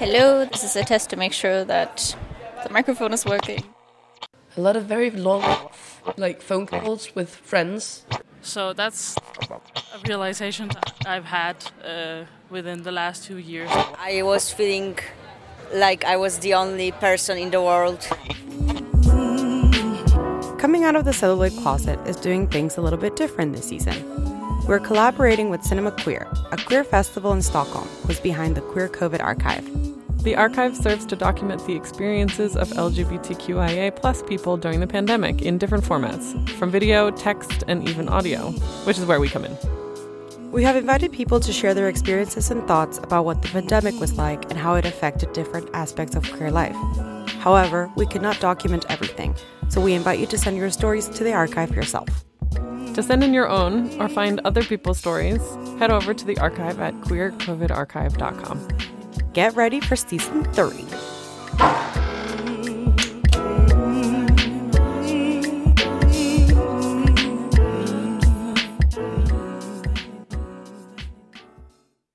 Hello, this is a test to make sure that the microphone is working. A lot of very long, like phone calls with friends. So that's a realization I've had uh, within the last two years. I was feeling like I was the only person in the world. Coming out of the celluloid closet is doing things a little bit different this season. We're collaborating with Cinema Queer, a queer festival in Stockholm who's behind the Queer COVID Archive. The archive serves to document the experiences of LGBTQIA plus people during the pandemic in different formats, from video, text, and even audio, which is where we come in. We have invited people to share their experiences and thoughts about what the pandemic was like and how it affected different aspects of queer life. However, we could not document everything, so we invite you to send your stories to the archive yourself. To send in your own or find other people's stories, head over to the archive at queercovidarchive.com. Get ready for season three.